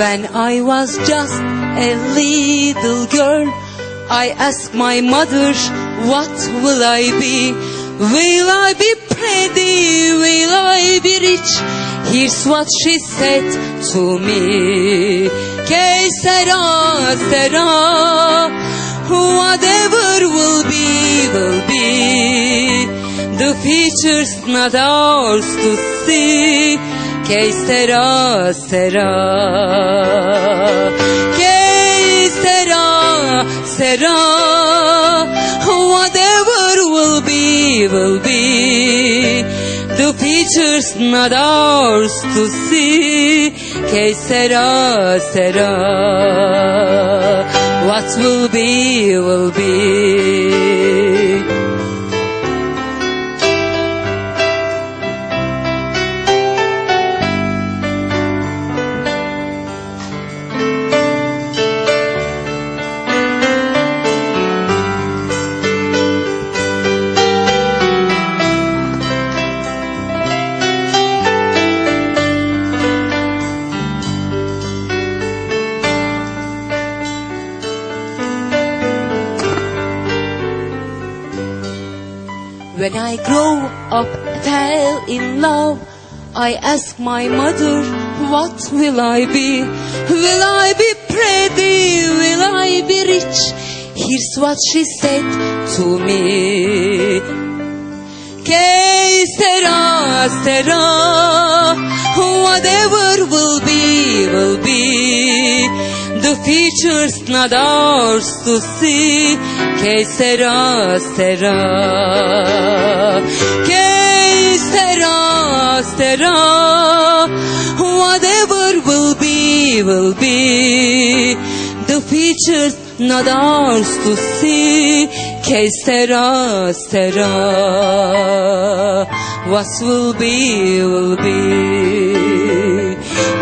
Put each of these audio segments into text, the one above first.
When I was just a little girl, I asked my mother, what will I be? Will I be pretty? Will I be rich? Here's what she said to me. Que sera, sera, whatever will be, will be. The future's not ours to see. Que sera, sera. Que sera, sera. Whatever will be, will be. The future's not ours to see. Que sera, sera. What will be, will be. When I grow up, fell in love. I ask my mother, what will I be? Will I be pretty? Will I be rich? Here's what she said to me. Que sera, sera, whatever will be, will be. Ours to see. Que sera, sera. Que sera, sera. Whatever will be, will be. The ours to see. Que sera, sera. What will be, will be.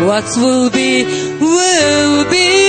What will be, will be.